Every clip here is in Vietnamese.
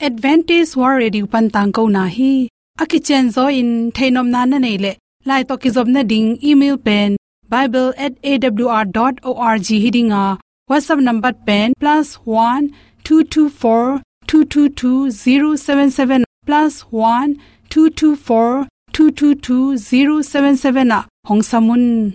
advantage war ready upan tang ko na hi. Aki chen zo in thainom na na nei le. Lai to ki zob na ding email pen bible at bible@awr.org hiding a. Whatsapp number pen +1 224 222 077 +1 224 222 077 a. Hong samun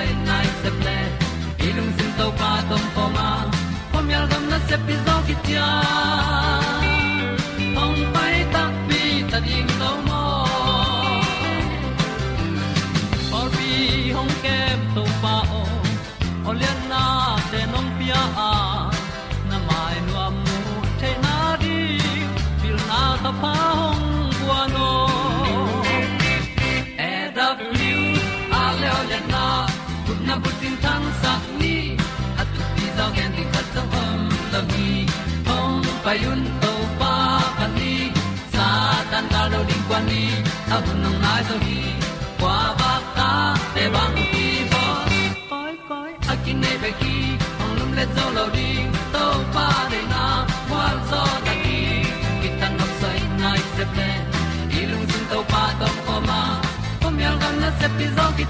night, night's a plan. dog en đi khat song om lo đi hong pai un to pa pan ni. Sa tan ga lo ding kwan ni a bu nang mai so hi kwa ba ta để băng đi bo koi koi a kin nei ba ki hong lum le zo lo di to pa de na qua gió ta ki. Ki tan nok sai nai se pe ilung sun to pa tom ko ma. Ko mi al gan na se pi zo ki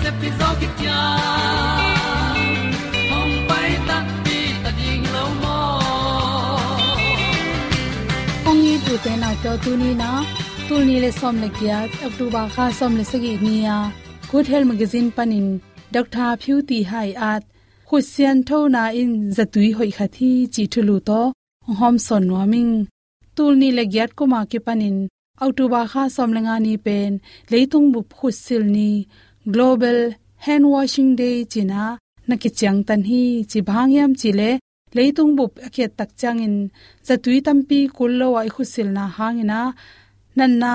se pi zo ki tia hom pai ta pi ta ding lo mo ong ni tu te na to tu ni na tu ni le som le kia october kha som le sagi ni ya good health magazine panin dr phu ti hai at khu sian tho na in zatui hoi kha thi chi thulu to hom son wa ming tu ni le gyat ko ma ke panin october kha som le nga ni pen leitung bu khu sil ni global hand washing day china nakichang tan hi chi bhangyam chile leitung bu akhe tak changin zatui tampi kullo wa khusil na hangina nanna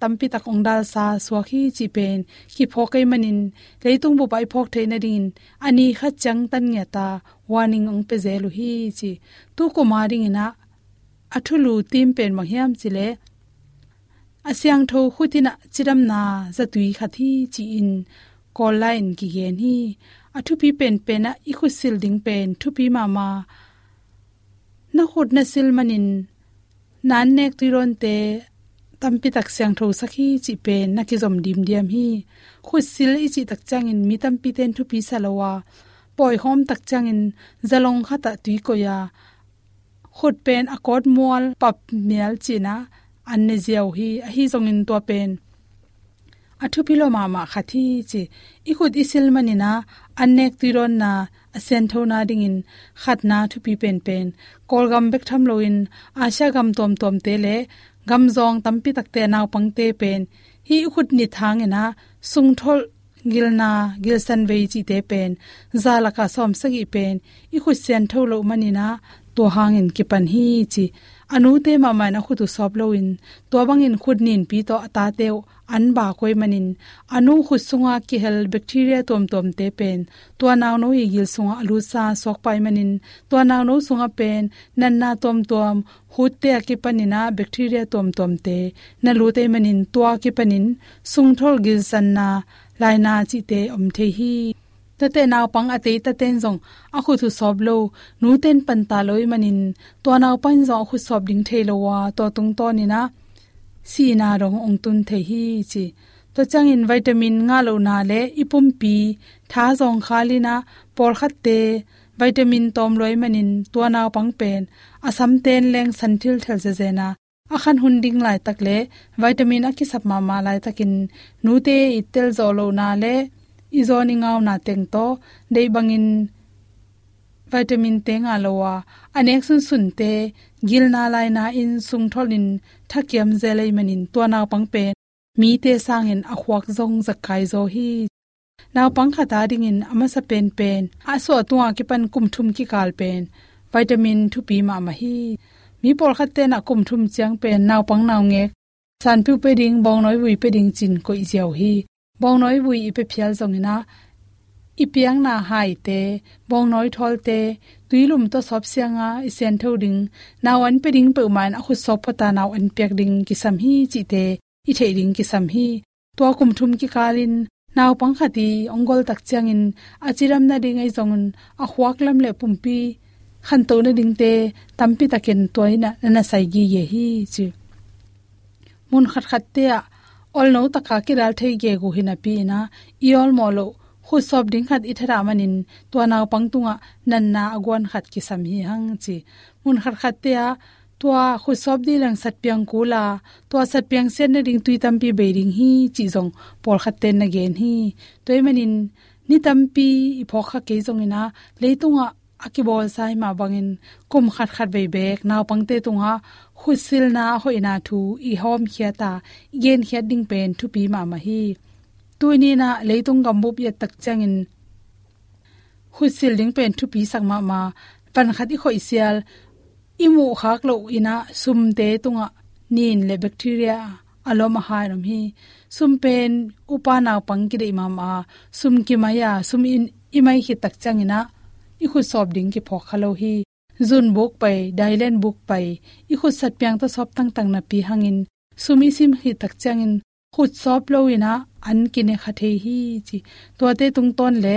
tampi tak ongdal sa swakhi chi pen ki phokai manin leitung bu pai phok theina din ani kha chang tan nge ta warning ong pe zelu hi chi tu ko maring ina athulu tim pen ma hiam chile asyang tho khutina chiram na zatui khathi chi in call line ki gen hi. Athu pi pen pen a i khu sil ding pen thu pi ma ma. Na khod na sil manin. Nan nek ti ron te tampi tak syang tho sakhi chi pen na ki zom dim diam hi. Khu sil i chi tak chang in mi tampi ten thu pi salawa poi hom tak chang in zalong khata tui ko ya khod pen akot mual pap mial china อันเนเจียวฮีอฮีจงอินตัวเป็นอัทุพิโลมามาคัดที่จีอีขุดอิสิลมันินะอันเนกติรอนนาเซนเทนาดิงินขัดนาทุพีเป็นเป็นกอลกัมเบกทำโลอินอาชากัมตอมตอมเตเลกัมจองตัมปิตักเตนาวปังเตเป็นฮีขุดนิทางเงนะสุงทลกิลนากิลสันเวจีเตเป็นซาลกาซอมสกีเป็นอีขุดเซนเทโลมันินะ anne ziaw hi a hi zong in to pen athu pilo ma ma khathi chi i khut isil manina annek tiron na asen thona ding in khat na thu pi pen pen kol gam bek tham lo in asha gam tom tom te le gam zong tampi takte naw pangte pen hi khut ni thang ena sung thol gilna gilsan vei chi te pen zala ka som sagi pen i khu sen tho lo manina to hangin ki pan hi chi anu te ma ma na khutu sop lo in to bangin khut nin pi to ata te an ba koi manin anu khut sunga ki hel bacteria tom tom te pen to naw no i gil sunga alu sa sok pai manin to naw no sunga pen. Nan na tom tom hut te ki panina bacteria tom tom te. Na lu te manin to ki panin sung thol gil san na laina chi te om the hi ta te naw pang ate ta ten jong a khu thu sob lo nu ten pan ta loi manin to naw pan jong khu sob ding the lo wa to tung to ni na si na rong ong tun the hi chi to chang in vitamin nga lo na le ipum pi tha jong khali na por khat te vitamin tom loi manin to naw pang pen asam ten leng santhil thel se zena akhan hunding lai tak le vitamin a ki sap ma ma lai takin nu te itel zo lo na le izoni ngau na teng to, dei bangin vitamin te nga lowa. Anek sun sun te, gil na lai na in sung tholin thakiam zelei manin to na pang pe. Mi te sangin a akhwak zong zakai zo hi. Naw pang kha ta ding in ama sa pen pen. A so tuwa ki pan kum thum ki kal pen. Vitamin thu pi ma ma hi. Mi por khat te na kum thum chiang pen naw pang naw nge san pu pe ding, bong noi bui pe ding chin ko i jaw hi bong noi bui ipe phial zongina ipiang na hai te bong noi thol te, tuilum to sop sianga isen tho ding naw an pe ding pe man a khu sop pata naw an pek ding ki sam hi chi te, i thei ding ki sam hi to kum thum ki kalin naw pang khati ongol tak chang in achiram na ding ai zongun a khwak lam le pumpi khan to na ding te tampi taken toina na sai gi ye hi chi. Mun khat khat te a ol no taka ki dal thei ge gu hina pi na. I ol mo lo khu sob ding khat ithara manin. To naw pangtunga nan na agwan khat ki sam hi hang chi. Mun khat khat te a to khu sob di lang sat piang ku la. To sat piang sen na ding tui tam pi be ding hi, chi jong por khat ten na gen hi. Toy manin, ni tam pi i pho kha ke jong ina. Leitunga akibol sai ma bangin kum khat khat be bek naw pangte tunga khusil na hoina thu i hom khiata gen khia ding pen thu pi ma ma hi tuini na leitung gambu ya tak changin khusil ding pen thu pi sak ma ma pan khat i khoi sial imu khak lo ina sum te tunga nin le bacteria aloma hairam hi sum pen upa naw pangki de ma ma sum ki maya sum in imai hi tak changina i khu sob ding ki phok khalo hi. Zun buk pai, dailen buk pai. I khu sat pyang ta sop tang tang na pi hangin. Sumi sim hi tak changin khut sop lo ina an kine khathe hi chi. To te tung ton le,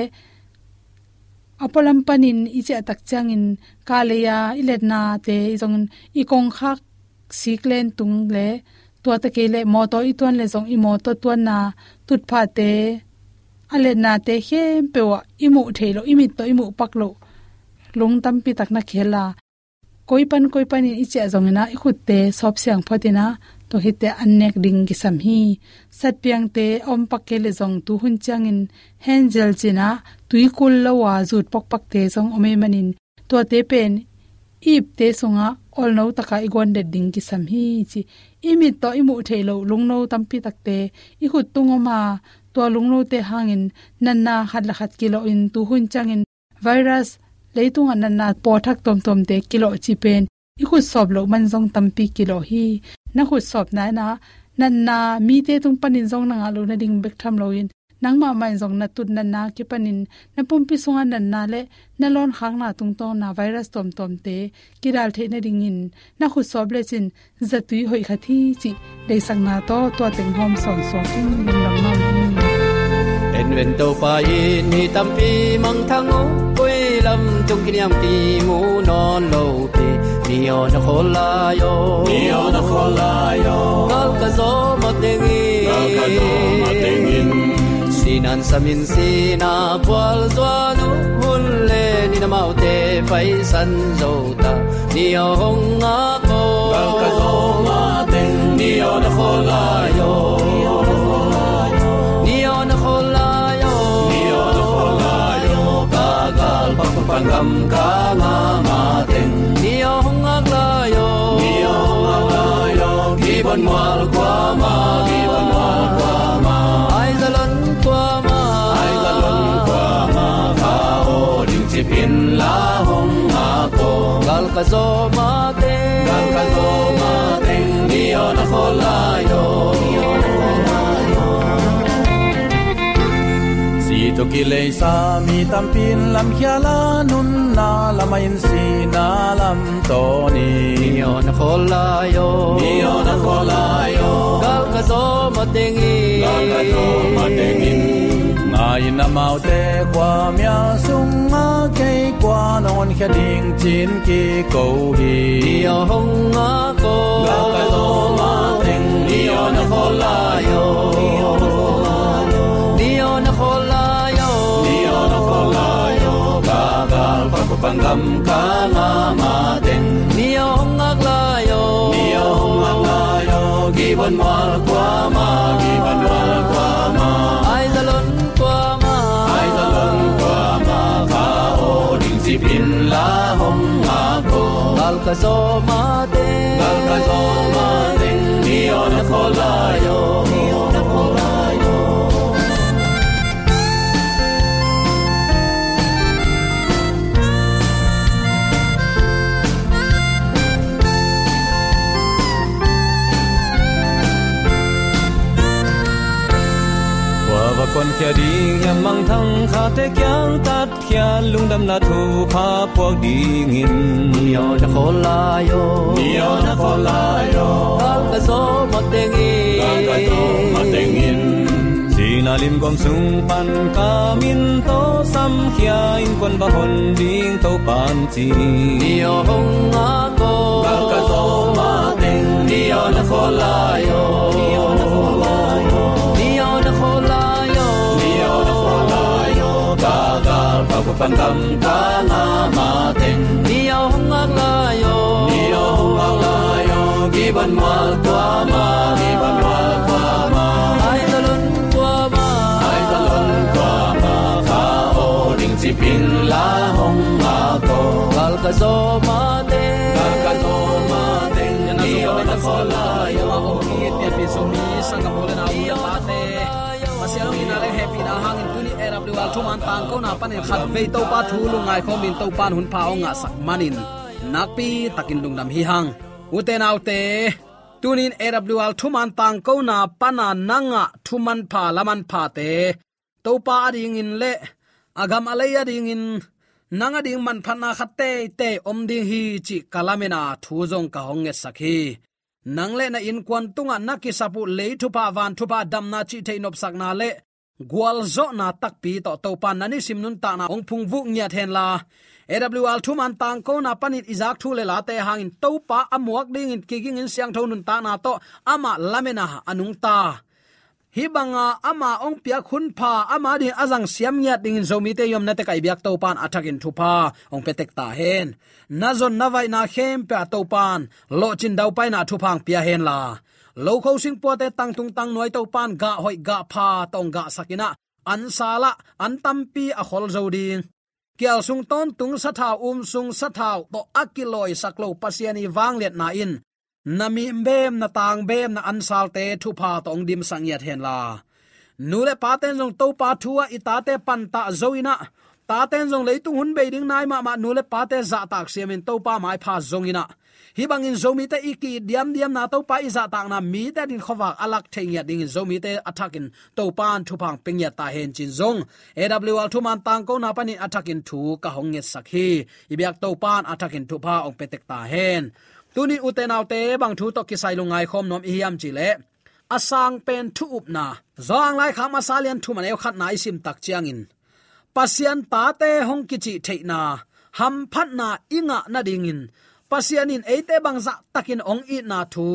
apolam panin iche tak changin kaleya iletna te jong i kong khak siklen tung le. To ta ke le, mo to i ton le zong, i mo to tuan na. Tut pha te ale na te hem pewa imu thelo, imi to imu paklo. Lung tam pi tak na khela. Koi pan koi pan in iche zong na i khut te sop siang phatina to hite annek ding gi sam hi. Sat piang te om pakke le zong tu hun chang in hengel china, tui kul lo wa zut pok pak te zong ome manin. To te pen, ip te songa ol no taka igon de ding ki sam hi chi. Imi to imu thelo lungno tampi takte i khut tungoma to lungno te hangin nanna khatla khat kilo in tu hun changin virus leitung an na po thak tom tom te kilo chi pen i khu sob lo man jong tampi kilo hi na khu sob na na nan na mi te tung panin jong na lo na ding bek tham lo in nang ma mai jong na tut na na ki panin na pum pi sunga nan na le na lon khang na tung to na virus tom tom te kiral the na ding in na khu sob le chin zatui hoi khathi chi de sang na to to teng hom son so kin lim lam ma en ven to pa in ni tam pi mang thang o quê lâm tung kinh yam ti mu non lo pi ni o na khol la yo ni o na khol la yo kal ka zo ma ding in kal ka zo ma ding in sinan samin sina kwal zwanu hun le ni na mau te pai san zo ta ni o hong a ko kal ka zo ma ding ni o na khol la pangam ka ma ma ding ni o hong a la yo ni o hong a la yo ki bon wal kwa ma. Ki bon wal kwa ma. Ai za lon kwa ma? Ai za lon kwa ma? Ka o ding chi pin la hong a ko gal ka zo ma te gal ka zo ma ding ni o na khol la yo. ni to ki le sa mi tam pin lam khia la nun na la mai si na lam to ni. Ni o na khol la yo. Ni o na khol la yo. Gal ka zo ma te ngi gal ka zo ma te ngi ngai na mau te kwa mya sung a ke kwa non khia ding chin ki ko hi. Ni hong a ko. Gal ka zo ma te ni o na khol la yo. Ni o na khol la pa pangam ka na ma ten ni o hong a la yo. Ni o ma la yo. Gi ban mal kwa ma gi ban mal kwa ma ai za lon kwa ma ai za lon kwa ma ka o ding si pin la hong ma ko gal ka zo ma te gal ka zo ma ten ni o na khol la yo. Ni o qua và con kia đi hiam mang thăng khá thế kyang tát kia lung đâm là thu pha buộc đi nghìn. Ni o na khol la yo. Ni o na khol la yo. Gal ka zo ma te ngi gal ka zo ma te ngin Sinalim gom sung pan kamin to sam khia in kon ba hon ding to pan chi. Ni o hong a ko gal ka zo ma te ni o na khol la yo. Ni o na khol la yo bao pa pa pangam ka na ma te đi o hong a la yo ni o hong la yo ban mal qua ma ban mal qua ma ai ta lon qua ma ai ta lon qua ma ka ô đình chỉ pin la hong ma ko gal ka zo ma te gal ka zo ma te ni o na khol la yo ni te pi so mi sang ka bolen au ya pa te masialong in ale happy na hangin tuni era bli al thu man tang ko na panin khat ve to pa thu lu ngai ko min to pan hun pa ong sak manin nakpi takin lung nam hi hang. Uten autte tunin awl thuman tang ko na pana nanga thuman pha laman pha te. To pa ring in le agam alai ring in nanga ding man phana khatte te om ding hi chi kalamena thu jong ka hong nge sakhi nangle na in kwan tunga naki sapu le thupa van thupa dam na chi the nop sak na le. Gwal zo na tak pi to to pan nani sim nun ta na ong phung vu nya then la. Awl thu man tang ko na panit izak thu le la te hangin to pa amuak ding in kiging in siang thon nun ta na to ama lamena anung ta hi banga ama ong pia khun pha, ama din azang siam nya ding in zomi te yom na te kai biak to pan athakin thu pa ong petek ta hen. Na zon na vai na khem pe to pan. Lo chin dau pai na thu phang pia hen la. Lo kho sing po te tang tung tang noi to pan ga hoi ga pha tong ga sakina an sala an tampi a khol zo ding kial sung ton tung sa thau um sung sa thau to akiloi saklo pasiani wanglet na in nami bem na tang bem, na ansal te, thu pha tong dim sangyat hen la. Nule paten jong to pa thua itate pan ta zoina ta ten jong leitung hun be ding nai ma ma nule pate za tak siamin to pa mai pha zongina hi bangin zomi te iki diam diam na to pa iza tak na, mi te din khowa alak thengya ding zomi te attackin to pan thu phang pengya ta hen chin zong. Awl thu man tang ko na panin attackin thu ka hong nge sakhi ibyak to pan attackin thu pha ong petek ta hen tuni utenaw te bang thu to kisai lungai khom nom hiam chi le. Asang pen thu up na. Zong lai kham asalian thu man eu khat na isim tak chiang in. Pasian ta te hong kichi theina ham phat na inga na dingin pasianin eite bangza takin ong i na thu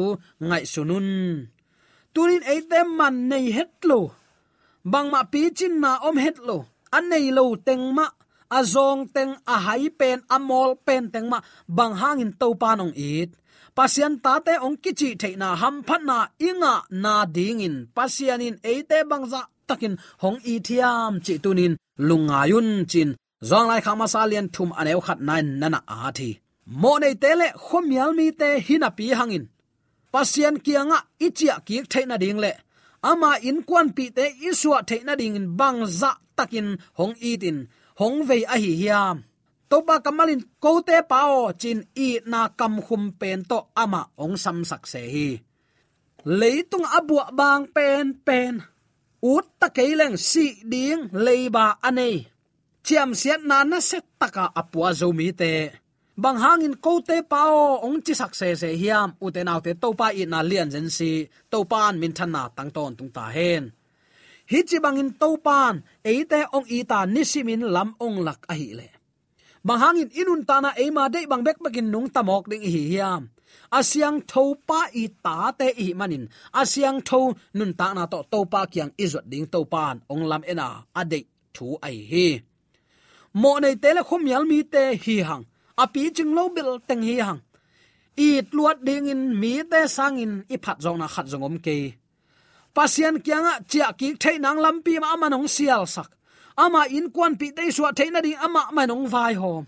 ngai sunun. Tunin eite man nei hetlo bangma pi chin na om hetlo an nei lo tengma azong teng a hai pen amol pen tengma bang hangin to panong it. Pasian ta te ong kichi theina ham phanna inga na dingin pasianin eite bangza takin hong i thiam chi tunin lungayun chin. Zong lai khama salian thum aneu khat nine nana a thi. Mo nei tele khomial mi te hina pi hangin pasian kianga ichia ki theina ding le. Ama in kwan pi te iswa theina ding in bang za takin hong itin hong vei a hi hiam to ba kamalin ko te pao chin i na kam khum pen to ama ong sam sak se hi. Leitung abua bang pen pen ut ta keileng si ding leiba anei chiam siat na na set taka apua zo mi te bang hangin ko te pao ong chi sak se se hiam u te nau te to pa i na lian jen si to pan min than na tang ton tung ta hen hi chi bangin to pan e ong ita nisimin lam ong lak a hi le. Inun tana e ma de bang bek bakin nung tamok ding hi hiam. Asyang tho pa i ta te i manin. Asyang tho nun ta na to to pa kyang izot ding to pan. Ong lam ena ade thu ai hi. Mo nei te le khom yal mi te hi hang. Api ching lo bil teng hi hang. I tluat ding in mi te sang in i phat zong na khat zong om ke pasian kyanga chia ki thei nang lampi ma amanong sial sak. Ama in kwan pi te suwa thei na ding ama manong vai hom.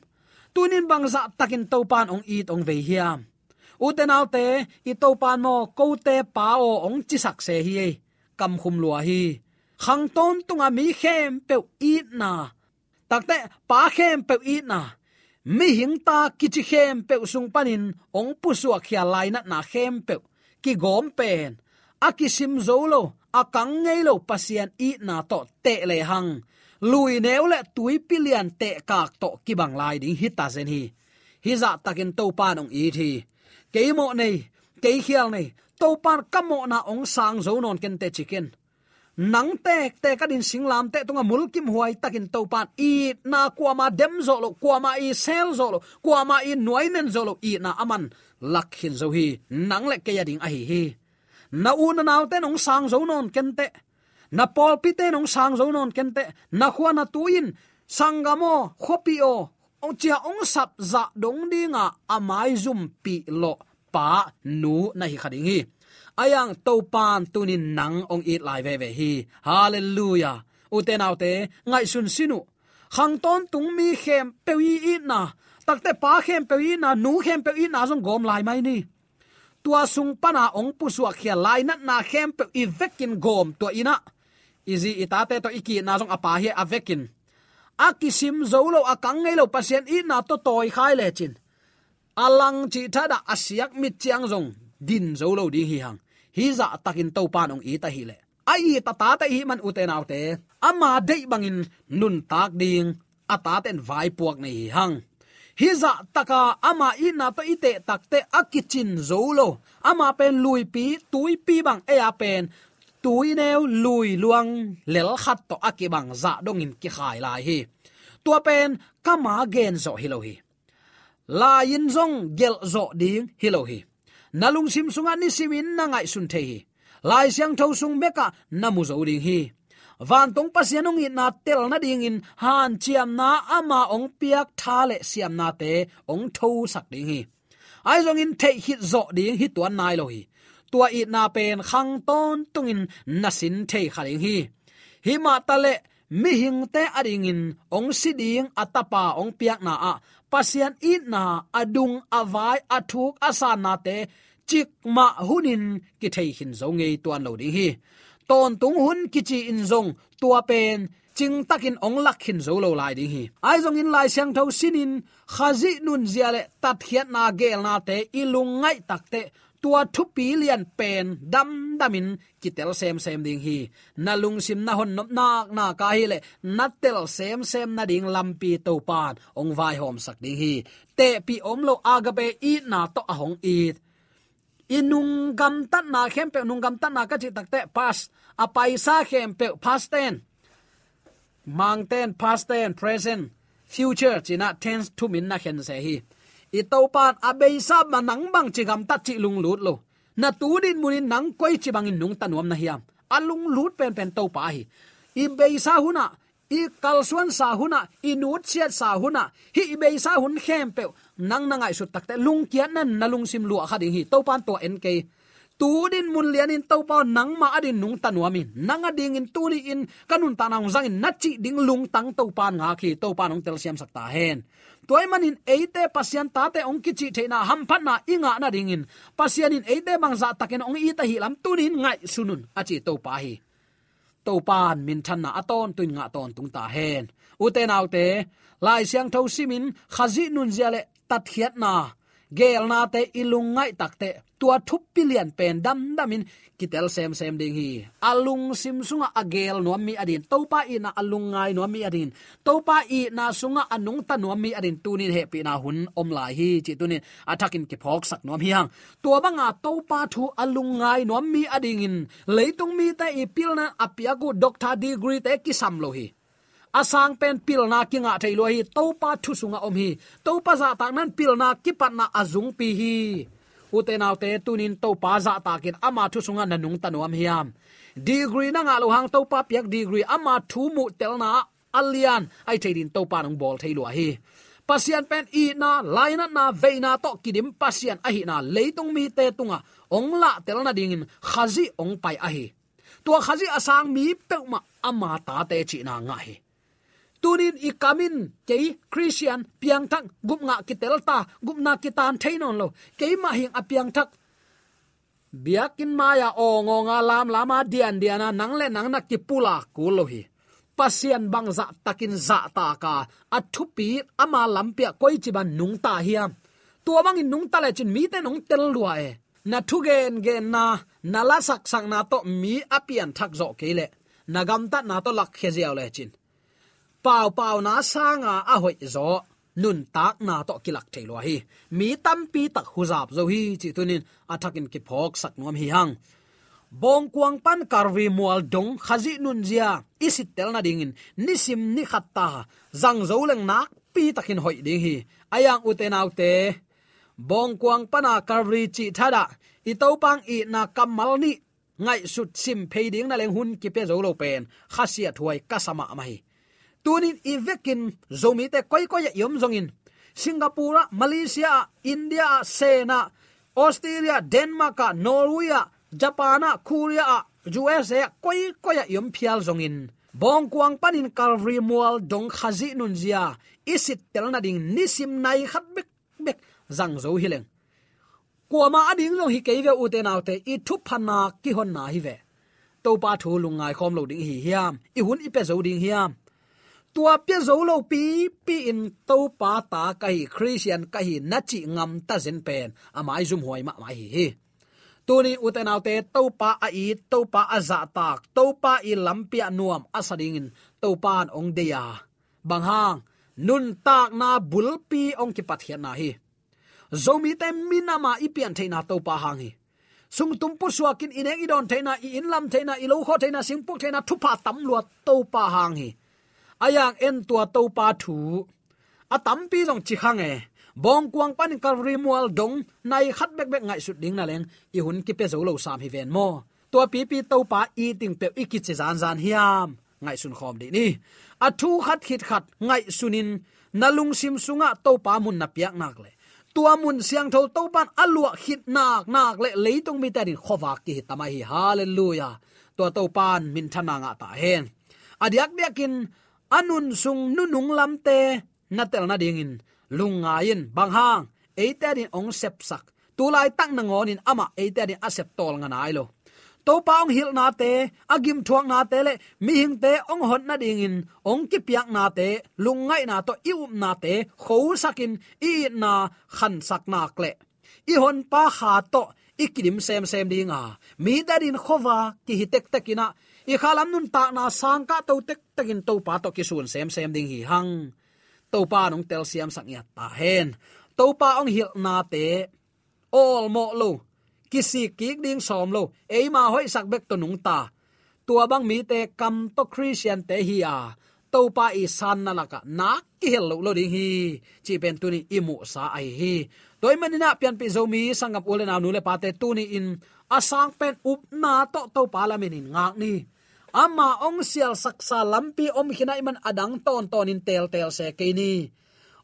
Tunin bangza takin topan ong it ong ve hiam. Uten alte i topan mo ko te pa o ong chi sak se hi kam khum lua hi. Khang ton tunga mi khem pe it na. Takte pa khem pe it na. Mi hing ta ki chi khem pe sung panin, ong pu su khia lai na na khem pe ki gom pen akisim zolo sim zo lo ngei lo pasian i na to te le hang lui neu le tui pilian te kak to ki bang lai ding hita zen hi. Hi dạ za takin to pa nong i thi. Keimo nei ke khial nei to pan kamo na ong sang zo non ken te chicken nang te te ka din singlam te tunga mulkim huai takin to pan i na kwama dem zo lo kwama i sel zo lo kwama i noinen zo lo i na aman. Lakhin zo hi nang le ke ya ding a hi hi na u na te nong sang zo non kente na pol pi te nong sang zo non kente na khwa na tuin sangamo khopi o. Ong chia ong sap za dong dinga amai zum pi lo pa nu na hi khadingi ayang to pan tunin nang ong it lai ve ve hi. Hallelujah. Uten autte ngai sun sinu. Khang ton tung mi khem pewi i na. Takte pa khem pewi na, nu khem pewi na zong gom lai mai ni tua sung pana ong pu su khia lai na na khem pe i vekin gom to ina. Izi itate to iki na jong apa hi avekin akisim zolo akang ngei lo pasien i na to toy khai le chin. Alang chi thada asiak mit chiang jong din zolo di hi hang. Hi za takin to panong i ta hi le. Ai ta ta ta hi man uten autte ama dei bangin nun tak ding. Ata ten vai puak nei hang hiza dạ taka ama i na to ite takte akichin zolo ama pen lui pi tui pi bang e a pen. Tui neu lui luang lel khat to akibang za dạ dongin ki khai lai hi. Tua pen kama gen zo hilohi la yin zong, gel zo ding hilohi nalung sim sunga ni simin na ngai sun the hi. Lai siang thau sung beka namu zo ding hi van tong pasianung in na tel na ding in han, chiam na, ama ong piak tha le siam na te, ong tho sak ding hi. Ai zong in the hit zo ding hi tuan nai lo hi. Tua i na pen khang ton tung tungin nasin thei khaling hi. Hi ma ta le, mi hing te ading in ong si ding atapa ong piak na a. Pasian it na adung avai athuk asan na te, chik ma hunin ki thei hin zo ngei tuan lo ding hi ton tung hun kichi in zong, tua pen, ching takin ong lak hin zo lo lai ding hi. Ai zong in lai siang tho sinin khazi nun ziale tat khiat na gel na te ilung ngai takte tua thu pi lian pen, dam damin kitel sem sem ding hi. Na lung sim na hon nop nak na ka hi le na tel sem sem na ding lampi to pan ong vai hom sak ding hi. Te pi om lo agape i na to ahong it inung gam tan na khem pe nung gam tan na ka chi takte pas a paisa khem pe past ten. Mang ten past ten, present, future china tense to min na khen se hi. I to pan be sa ma nang bang chi gam tat chi lung lut lo. Na tu din munin nang koi chi bang in nung tanuam na hiam. Alung lut pen pen to pa hi. I be sa huna i kalsuan sa huna, i nut siat sa huna, hi i bei sa hun khem pe nang nangai su takte lung kian nan nalung sim lu kha ding hi. To pan to en ke tu din mun lian in to pa nang ma adin nung tanuami nang ading in tu li in kanun tanang zang in nachi ding lung tang to pan nga khi. To pan ong tel siam sakta hen. Toy manin eite pasian ta te ong kichi theina ham na inga na ringin pasian in eite bang za takin ong i ta hi lam tunin ngai sunun. Achi to pa hi to pan min than na aton tuin nga ton tung ta hen. Ute nau te, lai siang tho simin khazi nun ziale tat hiat na. Gel na te ilung ngai takte tua thup pilian pen dam damin, kitel sem sem ding hi. Alung sim sunga agel no mi adin topa i na alung ngai no mi adin. Topa i na sunga anung ta no mi adin, tunin he pi na hun om lai hi, chi tunin. Atakin ki phok sak no mi hang tua banga topa thu alung ngai no mi ading in. Leitung mi ta i pilna apia gu doctor degree te ki sam lo hi. Asang pen pil na kinga thailo hi topa thu sunga om hi. Topa za tak nan pil na kipat na azung pi hi utenaw te tunin to pa za takin ama thu sunga nanung tanuam hiam. Degree na nga lo hang to pa piak degree ama thu mu telna alian. Ai thein to pa nong bol thailo hi. Pasian pen i na laina na veina to kidim pasian ahi na leitung mi te tunga. Ongla telna dingin khazi ong pai ahi. Tua khazi asang mi peuma ama ta te chi na nga hi tunin i kamin ke christian piang thak gup nga kitel ta gup na kitan thainon lo. Ke ma hing a piang thak biakin maya o ngo nga lam lama dian diana nang le nang na ki pula ku lo hi. Pasian bang za takin za ta ka. Athupi ama lampia koi chiban nung ta hiam tua bang in nung ta le chin mi te nung tel lua e. Na thu gen gen na na la sak sak na to mi apian thak zo ke le. Nagam ta na to lak khe ziaw le chin pau pau na sanga a hoi zo. Nun tak na to kilak thailo hi. Mi tam pi tak huzap zo hi chi tunin athakin ki phok sak nuam hi hang. Bong kuang pan karvi mual dong khazi nun zia. Isit tel na dingin nisim ni khatta zang zo leng nak pi takin hoi ding hi. Ayang uten autte bong kuang pana karvi chi thada itau pang i na kamal ni. Ngai sut sim phading na leng hun ki pe zo lo pen. Khasia thuai kasama mai tunin ivekin zomi te koi koi yom zongin. Singapore malaysia, india sena australia, denmark, norway, japan, korea usa koi koi yom phial zongin. Bong kuang panin calvary mual dong khazi nun zia. Isit telna ding nisim nai khat bek bek zang zo hileng. Kuama ading lo hi keive ute naute i thu phana ki hon na hi ve to pa thu lungai khom lo ding hi hiam. I hun i pe zo ding hiam tua pia zo lo pi pi in to pa ta kai christian kai na chi ngam ta zen pen. Amai zum hoi ma mai hi. Tuni utenaw te to pa a i to pa a za tak to pa i lampia nuam asading in to pan ong de ya. Bang hang, nun tak na bulpi ong ki pathian na hi. Zomi te minama ipian theina to pa hang hi. Sung tum pu suakin ineng idon theina i inlam theina i lo kho theina singpuk theina thupa tam luat to pa hang hi. Ayang en tua to pa thu atam pi jong chi khang e bong kwang pan kalri mual dong nai khat bek bek ngai sut ding na leng i hun ki pe zo lo sam hi ven mo tua pi pi to pa i ting pe i ki che zan zan hiam ngai sun khom di ni a thu khat khit khat ngai sunin nalung sim sunga to pa mun na piak nak le tua mun siang tho to pan alua khit nak nak le leitung mi ta din khowa ki tamai hi hallelujah tua to pan min thana nga ta hen adiak biakin anun sung nu nung lamte na tel na ding in. Lunga in bang hang eite din ong sep sak. Tulai tak na ama eite din asep tol nga nai lo. To pa ong hil na te agim thuang na te le, mi hing te ong hon na ding in. Ong ki piak na te lungai na to iup um na te sakin i na khan sak na kle i hon pa kha to ikidim sem sem dinga mi darin khowa ki hitek takina i khalam nun ta na sang ka to tek takin to pa to ki sun sem sem ding hi hang. To pa nong tel siam sak ya ta hen. To pa ong hil na te. All mo lo. Kisi kik ding som lo. Eima hoi sak bek to nung ta. Tua bang mi te kam to christian te hi a. To pa i san na laka na ki hel lo lo ding hi. Chi pen tu ni imu sa ai hi. Toy manina pian pi zomi sangap ule na nu le pa te tu ni in. Asang pen up na to to pa in ngak ni ama ong sial saksa lampi om hina iman adang ton ton in tel tel se ke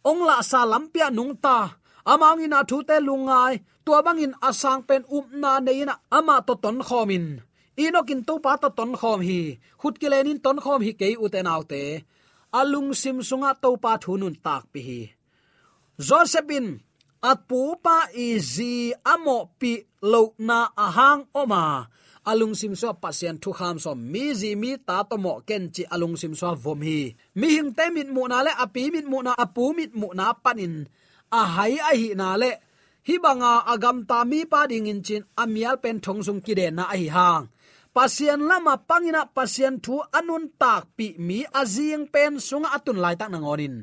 ong la sa lampia nung ta. Ama ang ina thu te lungai tua bangin asang pen up na neina ama to ton khomin. Inokin to pa to ton khom hi khut ki lenin ton khom hi ke u te nau te alung sim sunga to pa thunun tak pi hi josephine, at pu pa izi amo pi lo na ahang oma alung sim so pasien thu kham so mi ji mi ta to mo ken chi alung sim so vom hi. Mi hing te mit mu na le api mit mu na apu mit mu na panin a hai a hi na le. Hi banga agam ta mi pa ding in chin amial pen thong sung ki de na hi hang. Pasien lama pangina pasien thu anun tak pi mi azing pen sunga atun lai tak nangonin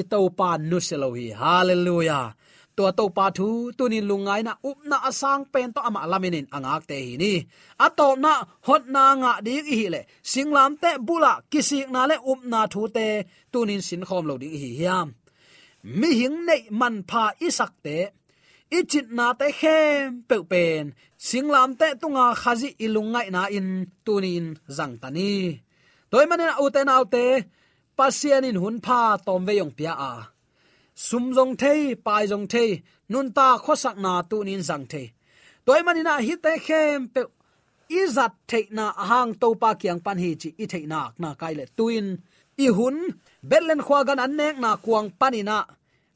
itau to pa nu selohi hallelujah to to pa thu tunin lungai na up na asang pen to ama laminin angak te hi ni. Ato na hot na nga dik hi le. Singlam te bula kisik na le up na thu te tunin sin khom lo ding hi hiam. Mi hing nei man pha isak te. Ichit na te khem pe pen. Singlam te tunga khazi ilungai na in tunin zang tani toy manen na autte pasian in hun pha tom ve yong pia a sum jong thei pai jong thei nun ta khosak na tu nin zang thei toy manina hi te khem pe izat thei na hang to pa kyang pan hi chi i thei nak na kai le tuin. I hun betlen khwa gan an nek na kuang panina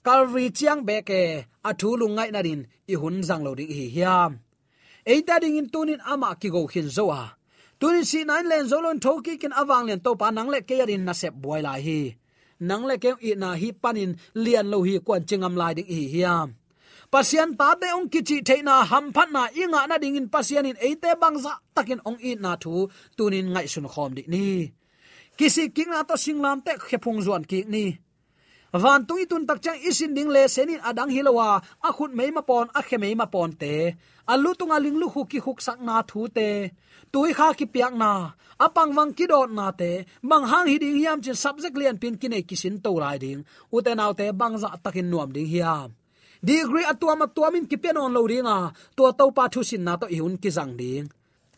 kalri chiang beke athu lungai na rin, i hun jang lo ding hi hiam. Eita ding in tunin ama ki go khin zo tunin si nine len zolon thoki kin awang len to pa nang le ke yarin na sep boy lai hi nang le kem i na hi panin lian lo hi kwan chingam lai ding hi hiam. Pasian ta te ong kichi theina ham phat na inga na ding in pasian in eite bangza takin ong i na thu tunin ngai sun khom di ni. Kisi king na to singlam te khepung zuan ki ni. Van tung tun tak chang isin ding le senin adang hilowa akhut mei ma pon akhe mei ma pon te alu tunga ling lu hu ki khuk sak na thu te. Tui kha ki piak na. Apang wang ki dot na te. Bang hang hi ding hiam chin subject lian pin ki nei kisin to lai ding. Uten autte bang za takin nuam ding hiam. Degree atuam atuamin ki pen on lo ringa. To to pa thu sin na to ihun ki jang ding.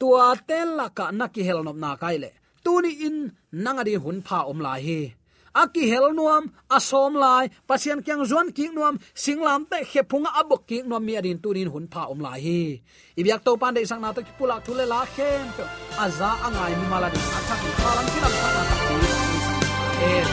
Tua tel la ka na ki hel nop na kai le. Tuni in nangadi hun pha om lai hi aki hel nuam asom lai, pasien kyang zon ki nuam singlam te khepung abok ki nuam mi adin turin hun pha om lai hi. Ibyak to pan de sang na to ki pula thule la khem pe aza angai mi mala din acha ki khalam ki lam thana ta amen.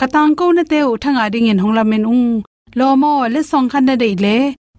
Katang ko na te u thanga ding in honglamen ung. Lomo le song khan na dei le